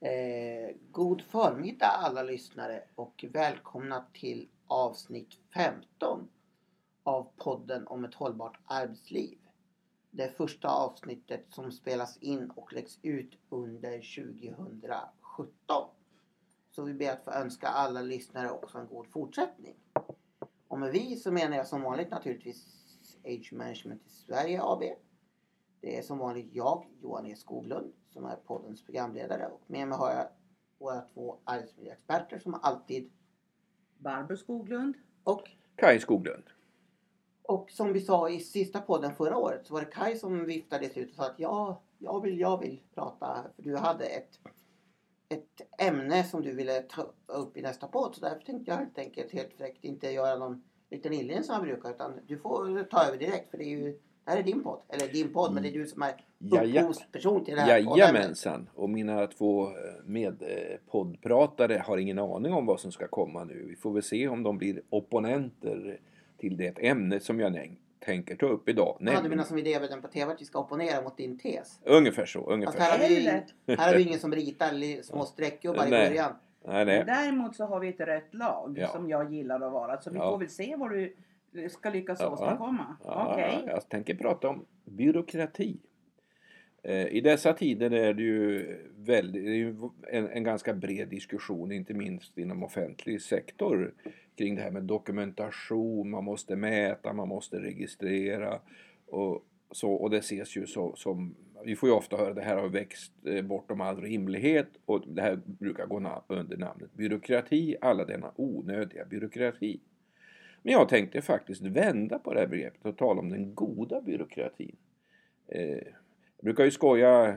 Eh, god förmiddag alla lyssnare och välkomna till avsnitt 15 av podden om ett hållbart arbetsliv. Det första avsnittet som spelas in och läggs ut under 2017. Så vi ber att få önska alla lyssnare också en god fortsättning. Och med vi så menar jag som vanligt naturligtvis Age Management i Sverige AB. Det är som vanligt jag, Johan E Skoglund, som är poddens programledare. Och med mig har jag våra två arbetsmiljöexperter som alltid. Barbro Skoglund. Och, Kaj Skoglund. och som vi sa i sista podden förra året så var det Kai som viftades ut och sa att ja, jag vill, jag vill prata. För du hade ett, ett ämne som du ville ta upp i nästa podd. Så därför tänkte jag helt enkelt helt fräckt inte göra någon liten inledning som jag brukar. Utan du får ta över direkt för det är ju det här är din podd. Eller din podd, men det är du som är upphovsperson till det här podden. Jajamensan. Och mina två medpoddpratare har ingen aning om vad som ska komma nu. Vi får väl se om de blir opponenter till det ämne som jag tänker ta upp idag. Ja, du menar som idévärlden på TV att vi ska opponera mot din tes? Ungefär så. Fast Ungefär här så. har, vi, här har vi ingen som ritar små streckgubbar i Nej. början. Nej, nej. Däremot så har vi ett rött lag Ja. som jag gillar att vara. Så vi Ja. får väl se vad du ska lyckas Ja. åstadkomma. Ja, Okej. Jag tänker prata om byråkrati. Eh, I dessa tider är det ju, väldigt, en, en ganska bred diskussion, inte minst inom offentlig sektor, kring det här med dokumentation, man måste mäta, man måste registrera och, så, och det ses ju så, som, vi får ju ofta höra det här har växt eh, bortom all rimlighet och det här brukar gå under namnet byråkrati, alla denna onödiga byråkrati. Men jag tänkte faktiskt vända på det här begreppet och tala om den goda byråkratin. Eh, jag brukar ju skoja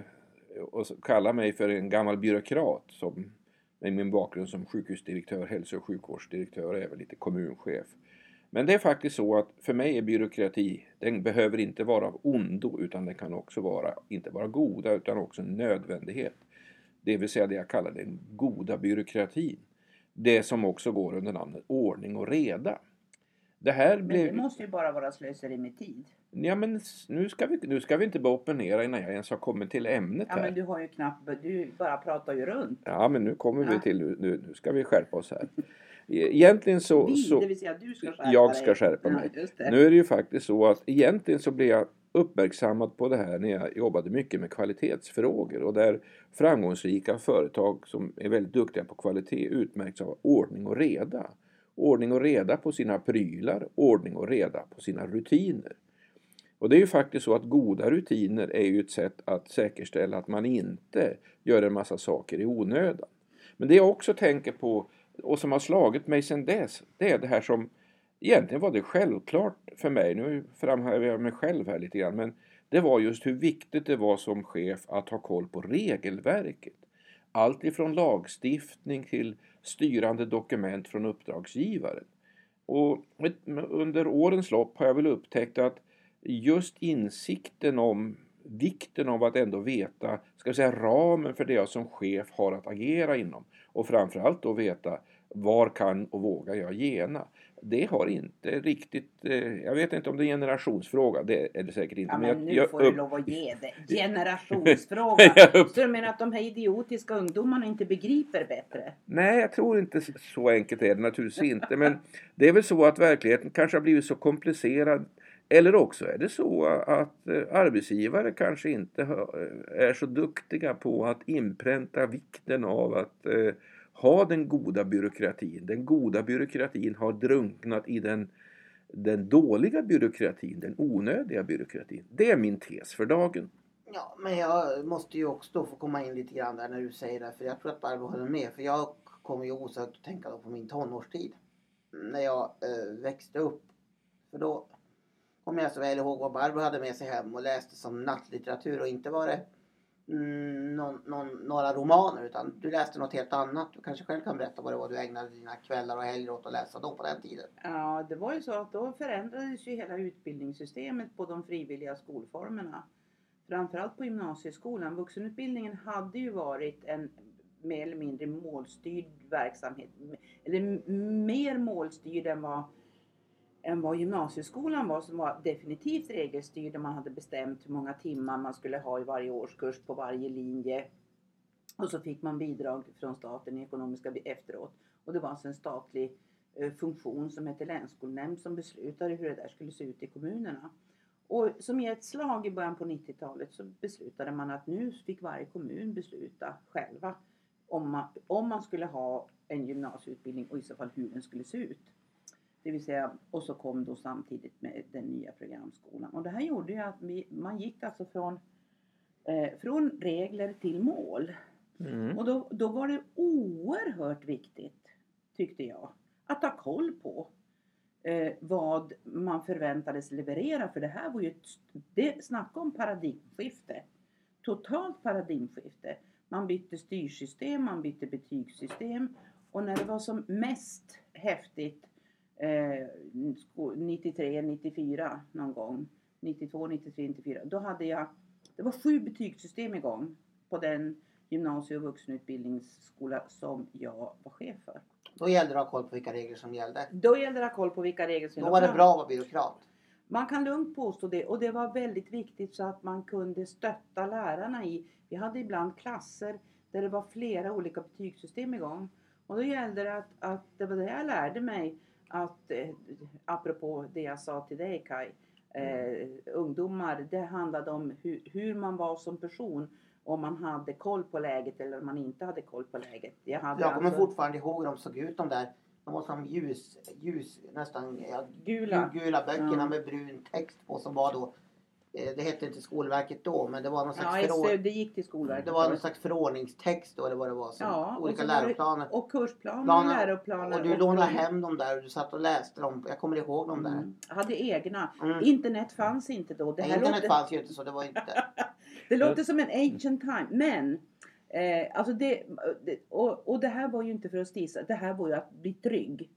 och kalla mig för en gammal byråkrat som med min bakgrund som sjukhusdirektör, hälso och sjukvårdsdirektör och även lite kommunchef. Men det är faktiskt så att för mig är byråkrati, den behöver inte vara av ondo utan den kan också vara, inte bara goda utan också en nödvändighet. Det vill säga det jag kallar den goda byråkratin. Det som också går under namnet ordning och reda. Det här Men blev... det måste ju bara vara slöseri med tid. Ja men nu ska vi, nu ska vi inte bara opponera innan jag ens har kommit till ämnet Ja här. men du har ju knappt, du bara pratar ju runt. Ja men nu kommer vi Ja. till, nu, nu ska vi skärpa oss här. E- Egentligen så... Vi, så det vill säga du ska skärpa jag dig. ska skärpa Ja, mig. det. Nu är det ju faktiskt så att egentligen så blev jag uppmärksammad på det här när jag jobbade mycket med kvalitetsfrågor och där framgångsrika företag som är väldigt duktiga på kvalitet utmärks av ordning och reda. Ordning och reda på sina prylar, ordning och reda på sina rutiner. Och det är ju faktiskt så att goda rutiner är ju ett sätt att säkerställa att man inte gör en massa saker i onödan. Men det jag också tänker på och som har slagit mig sedan dess, det är det här som egentligen var det självklart för mig, nu framhäver jag mig själv här lite grann, men det var just hur viktigt det var som chef att ha koll på regelverket. Allt ifrån lagstiftning till styrande dokument från uppdragsgivaren. Och under årens lopp har jag väl upptäckt att just insikten om vikten av att ändå veta, ska vi säga ramen för det jag som chef har att agera inom och framförallt då veta var kan och vågar jag gena? Det har inte riktigt, eh, jag vet inte om det är en generationsfråga, det är det säkert inte. Ja men jag- nu jag får du upp- lov att ge det. Generationsfråga. Jag Så du menar att de här idiotiska ungdomarna inte begriper bättre? Nej, jag tror inte så enkelt är det naturligtvis inte. Men det är väl så att verkligheten kanske har blivit så komplicerad. Eller också är det så att eh, arbetsgivare kanske inte har- är så duktiga på att inpränta vikten av att eh, ha den goda byråkratin. Den goda byråkratin har drunknat i den, den dåliga byråkratin, den onödiga byråkratin. Det är min tes för dagen. Ja, men jag måste ju också då få komma in lite grann där när du säger det. För jag tror att Barbro håller med. För jag kommer ju osökt att tänka då på min tonårstid. När jag eh, växte upp. För då kommer jag så väl ihåg vad Barbro hade med sig hem och läste som nattlitteratur. Och inte var det Mm, någon, någon, några romaner utan du läste något helt annat. Du kanske själv kan berätta vad det var du ägnade dina kvällar och helger åt att läsa då på den tiden. Ja, det var ju så att då förändrades ju hela utbildningssystemet på de frivilliga skolformerna. Framförallt på gymnasieskolan. Vuxenutbildningen hade ju varit en mer eller mindre målstyrd verksamhet. Eller mer målstyrd än vad, än vad gymnasieskolan var som var definitivt regelstyrd. där Man hade bestämt hur många timmar man skulle ha i varje årskurs på varje linje. Och så fick man bidrag från staten i ekonomiska efteråt. Och det var alltså en statlig eh, funktion som hette länsskolnämnd som beslutade hur det där skulle se ut i kommunerna. Och som i ett slag i början på 90-talet så beslutade man att nu fick varje kommun besluta själva om man, om man skulle ha en gymnasieutbildning och i så fall hur den skulle se ut. Det vill säga, och så kom då samtidigt med den nya programskolan. Och det här gjorde ju att vi, man gick alltså från, eh, från regler till mål. Mm. Och då, då var det oerhört viktigt, tyckte jag, att ha koll på eh, vad man förväntades leverera. För det här var ju ett, det, snacka om paradigmskifte. Totalt paradigmskifte. Man bytte styrsystem, man bytte betygssystem. Och när det var som mest häftigt eh, 93, 94 någon gång. 92, 93, 94. Då hade jag, det var sju betygssystem igång på den gymnasie och vuxenutbildningsskola som jag var chef för. Då gällde det att ha koll på vilka regler som gällde. Då gällde det att ha koll på vilka regler som Då var det bra att vara byråkrat. Man kan lugnt påstå det och det var väldigt viktigt så att man kunde stötta lärarna i. Vi hade ibland klasser där det var flera olika betygssystem igång. Och då gällde det att, att det var det jag lärde mig att, eh, apropå det jag sa till dig Kai, eh, ungdomar, det handlade om hur, hur man var som person. Om man hade koll på läget eller om man inte hade koll på läget. Jag, hade Jag kommer alltså fortfarande ihåg hur de såg ut de där. De var som ljus, ljus nästan ja, gula. gula böckerna Ja. med brun text på som var då. Eh, Det hette inte Skolverket då men det var någon slags, Ja, förord, SÖ, det gick till Skolverket. det var någon slags förordningstext då eller vad det var. Som Ja, och olika det- läroplaner. Och kursplaner, Planer. läroplaner. Och du lånade hem dem där och du satt och läste dem. Jag kommer ihåg dem där. Mm. Hade egna. Mm. Internet fanns inte då. Det, här Internet låter, fanns ju inte så det var inte. det låter som en ancient time. Men eh, alltså det, och, och det här var ju inte för att stisa. Det här var ju att bli trygg.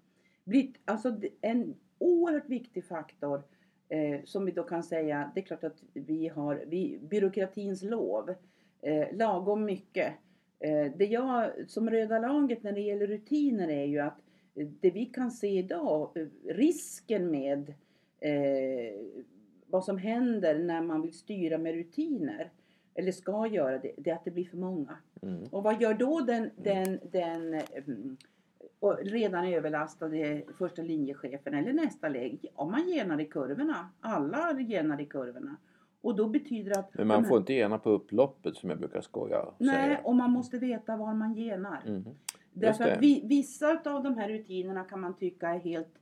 Bli, alltså en oerhört viktig faktor eh, som vi då kan säga. Det är klart att vi har vi, byråkratins lov. Eh, lagom mycket. Eh, det jag som röda laget när det gäller rutiner är ju att det vi kan se idag, eh, risken med eh, vad som händer när man vill styra med rutiner eller ska göra det, det är att det blir för många. Mm. Och vad gör då den, den, den mm, och redan överlastade första linjechefen eller nästa läge? Ja, man genar i kurvorna. Alla genar i kurvorna. Och då betyder att... Men man får inte gena på upploppet som jag brukar skoja Nej, säga. och man måste veta var man genar. Mm. Därför att vi, vissa av de här rutinerna kan man tycka är helt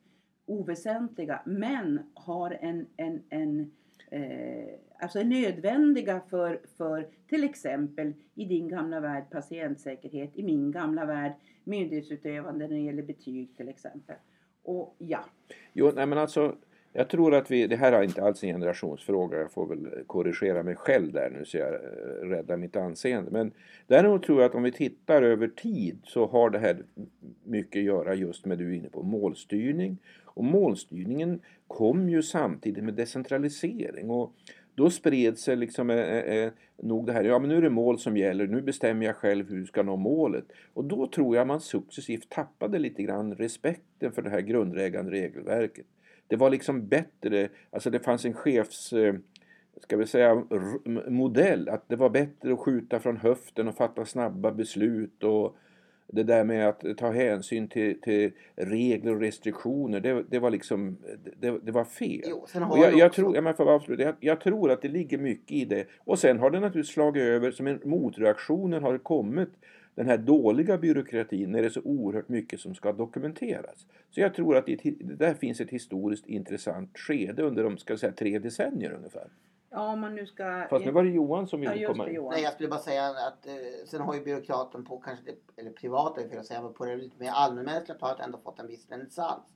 oväsentliga men har en, en, en eh, alltså är nödvändiga för, för till exempel i din gamla värld patientsäkerhet, i min gamla värld myndighetsutövande när det gäller betyg till exempel. Och ja, Jo, nej men alltså jag tror att vi, det här är inte alls en generationsfråga, jag får väl korrigera mig själv där nu så jag eh, räddar mitt anseende. Men däremot tror jag att om vi tittar över tid så har det här mycket att göra just med, du är inne på, målstyrning. Och målstyrningen kom ju samtidigt med decentralisering. Och då spred sig liksom eh, eh, eh, nog det här, ja men nu är det mål som gäller, nu bestämmer jag själv hur du ska nå målet. Och då tror jag man successivt tappade lite grann respekten för det här grundläggande regelverket. Det var liksom bättre, alltså det fanns en chefs, eh, ska vi säga, modell. Att det var bättre att skjuta från höften och fatta snabba beslut och det där med att ta hänsyn till, till regler och restriktioner, det, det var liksom, det, det var fel. Jo, jag, jag, tror, jag, för jag, jag tror att det ligger mycket i det. Och sen har det naturligtvis slagit över, som en motreaktionen har kommit den här dåliga byråkratin när det är så oerhört mycket som ska dokumenteras. Så jag tror att det, där finns ett historiskt intressant skede under de ska jag säga, tre decennier ungefär. ja om man nu ska... Fast nu var det Johan som ja, ville just komma in. Nej, jag skulle bara säga att eh, sen har ju byråkraten på kanske det, eller privata att säga, men på det lite mer allmänmänskliga planet ändå fått en viss renässans.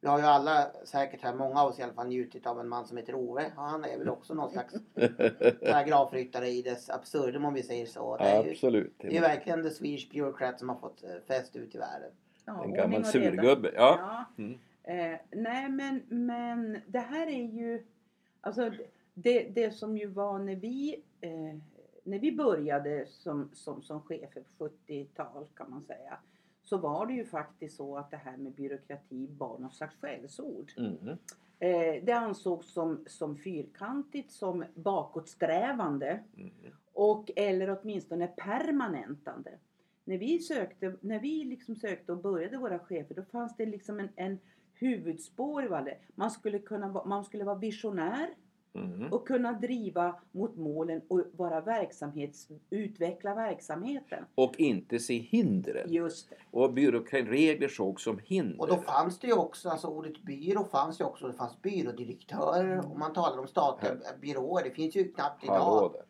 Vi har ju alla säkert här, många av oss i alla fall, njutit av en man som heter Ove. Han är väl också någon slags paragrafryttare i dess absurdum om vi säger så. Det är ju, Absolut. det är verkligen the Swedish bureaucrat som har fått eh, fäst ut i världen. Ja, En gammal surgubbe. Ja. Ja. Mm. Eh, nej men, men det här är ju Alltså det, det som ju var när vi eh, När vi började som, som, som chefer på 70-tal kan man säga Så var det ju faktiskt så att det här med byråkrati var något slags skällsord. Mm. Eh, det ansågs som, som fyrkantigt, som bakåtsträvande Mm. och eller åtminstone permanentande. När vi sökte, när vi liksom sökte och började våra chefer då fanns det liksom en, en huvudspår i det. Man skulle, kunna, man skulle vara visionär Mm. och kunna driva mot målen och vara verksamhets, utveckla verksamheten. Och inte se hindren. Just det. Och byråkratiregler såg som hinder. Och då fanns det ju också, alltså ordet byrå fanns ju också, det fanns byrådirektörer och man talade om statliga byråer. Det finns ju knappt Hallå idag. där.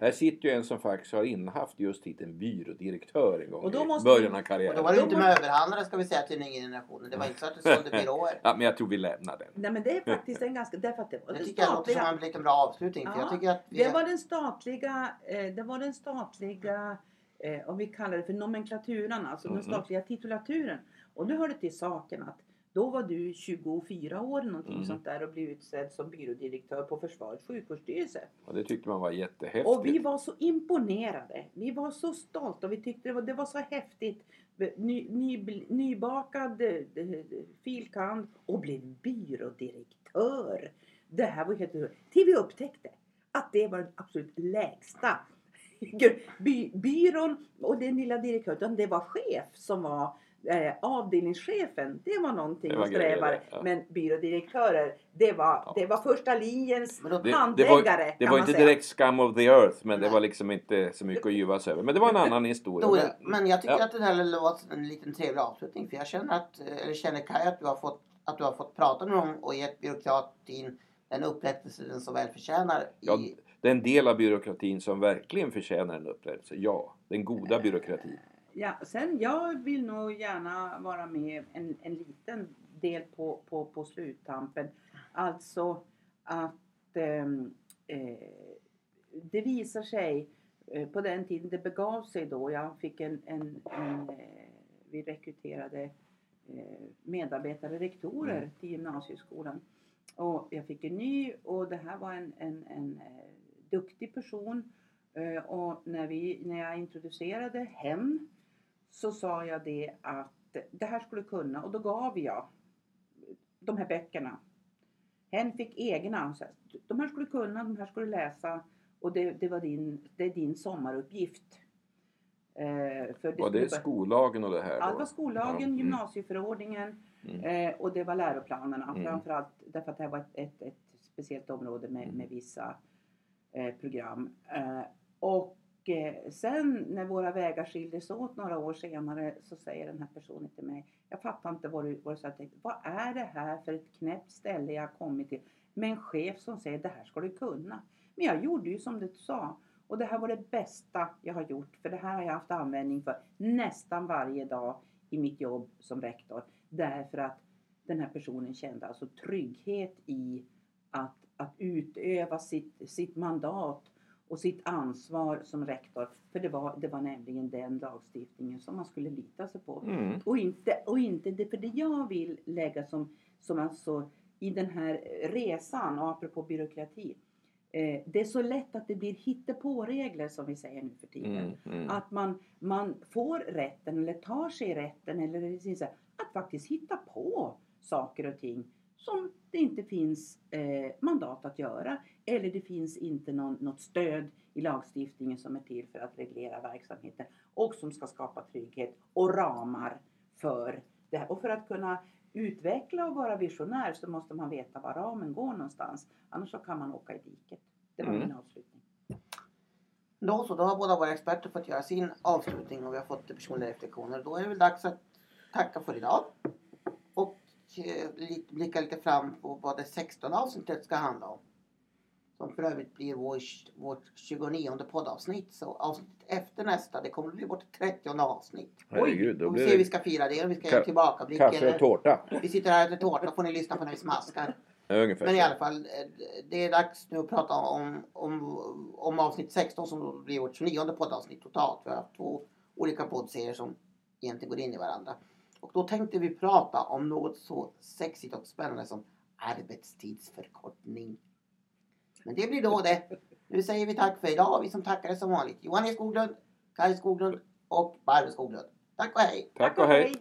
Här sitter ju en som faktiskt har innehaft just titeln byrådirektör en gång Och då i måste början vi- av Och karriären. då var det ju inte må- möbelhandlare ska vi säga till den yngre generationen. Det var inte så att det sålde byråer. Ja, men jag tror vi lämnar den. Nej men det är faktiskt en ganska, därför att det var Det den tycker jag låter som statliga, en liten bra avslutning. För Ja, jag tycker att vi, det var den statliga, eh, det var den statliga, eh, om vi kallar det för nomenklaturan, alltså Mhm. den statliga titulaturen. Och nu hör det till saken att då var du 24 år någonting Mm. sånt där och blev utsedd som byrådirektör på Försvarets sjukvårdsstyrelse. Och det tyckte man var jättehäftigt. Och vi var så imponerade. Vi var så stolta och vi tyckte det var, det var så häftigt. Ny, ny, nybakad eh, filkand och blev byrådirektör. Det här var helt Till vi upptäckte att det var den absolut lägsta. By, byrån och den lilla direktören, utan det var chef som var eh, avdelningschefen. Det var någonting Det var att sträva grejer, ja. Men byrådirektörer, det var, Ja. det var första linjens då- Det, det handläggare. var, det inte säga. direkt scum of the earth men det var liksom inte så mycket att yvas över. Men det var en annan historia. Då, Men- men jag tycker ja. att det här var en liten trevlig avslutning. För jag känner att, eller känner Kaj att du har fått, att du har fått prata med dem och gett byråkratin den upprättelse den så väl förtjänar. I, Ja, det är en del av byråkratin som verkligen förtjänar en upprättelse. Ja, den goda byråkratin. Ja, sen jag vill nog gärna vara med en, en liten del på, på, på sluttampen. Alltså att ehm, eh, det visar sig eh, på den tiden det begav sig då. Jag fick en, en, en eh, vi rekryterade eh, medarbetare, rektorer Mm. till gymnasieskolan. Och jag fick en ny och det här var en, en, en duktig person. Och när, vi, när jag introducerade hen så sa jag det att det här skulle kunna och då gav jag de här böckerna. Hen fick egna. Så de här skulle kunna, de här skulle läsa och det, det var din, det är din sommaruppgift. Eh, för Var det skollagen och det här? Ja, det var skollagen, Ja, mm. gymnasieförordningen Mm. eh, och det var läroplanerna. Mm. Framförallt därför att det här var ett, ett, ett speciellt område med, Mm. med vissa eh, program. Eh, och eh, sen när våra vägar skildes åt några år senare så säger den här personen till mig Jag fattar inte vad du, vad du sa. Tänkte, Vad är det här för ett knäppt ställe jag har kommit till? Med en chef som säger det här ska du kunna. Men jag gjorde ju som du sa. Och det här var det bästa jag har gjort. För det här har jag haft användning för nästan varje dag i mitt jobb som rektor. Därför att den här personen kände alltså trygghet i att, att utöva sitt, sitt mandat och sitt ansvar som rektor. För det var, det var nämligen den lagstiftningen som man skulle lita sig på. Mm. Och inte, och inte det, för det jag vill lägga som, som alltså i den här resan, och apropå byråkrati. Eh, det är så lätt att det blir hittepåregler som vi säger nu för tiden. Mm. Mm. Att man, man får rätten eller tar sig rätten eller det säga, att faktiskt hitta på saker och ting som det inte finns eh, mandat att göra. Eller det finns inte någon, något stöd i lagstiftningen som är till för att reglera verksamheten och som ska skapa trygghet och ramar för det här. Och för att kunna utveckla och vara visionär så måste man veta var ramen går någonstans. Annars så kan man åka i diket. Det var Mm. min avslutning. Då så, då har båda våra experter fått göra sin avslutning och vi har fått personliga reflektioner. Då är det väl dags att tacka för idag. Eh, lite, blicka lite fram på vad det 16 avsnittet ska handla om. Som för övrigt blir vår, vårt 29 poddavsnitt. Så avsnittet efter nästa, det kommer att bli vårt 30 avsnitt. Herregud, då Och vi blir ser hur vi ska fira det, om vi ska Ka- göra tillbakablick. kaffe och tårta. Vi sitter här och äter tårta får ni lyssna på när vi smaskar. Ungefär Men i alla fall, eh, det är dags nu att prata om, om, om avsnitt 16 som blir vårt 29 poddavsnitt totalt. Vi har haft två olika poddserier som egentligen går in i varandra. Och då tänkte vi prata om något så sexigt och spännande som arbetstidsförkortning. Men det blir då det. Nu säger vi tack för idag. Vi som tackar är som vanligt Johan E Skoglund, Kaj Skoglund och Barbro Skoglund. Tack och hej! Tack och hej.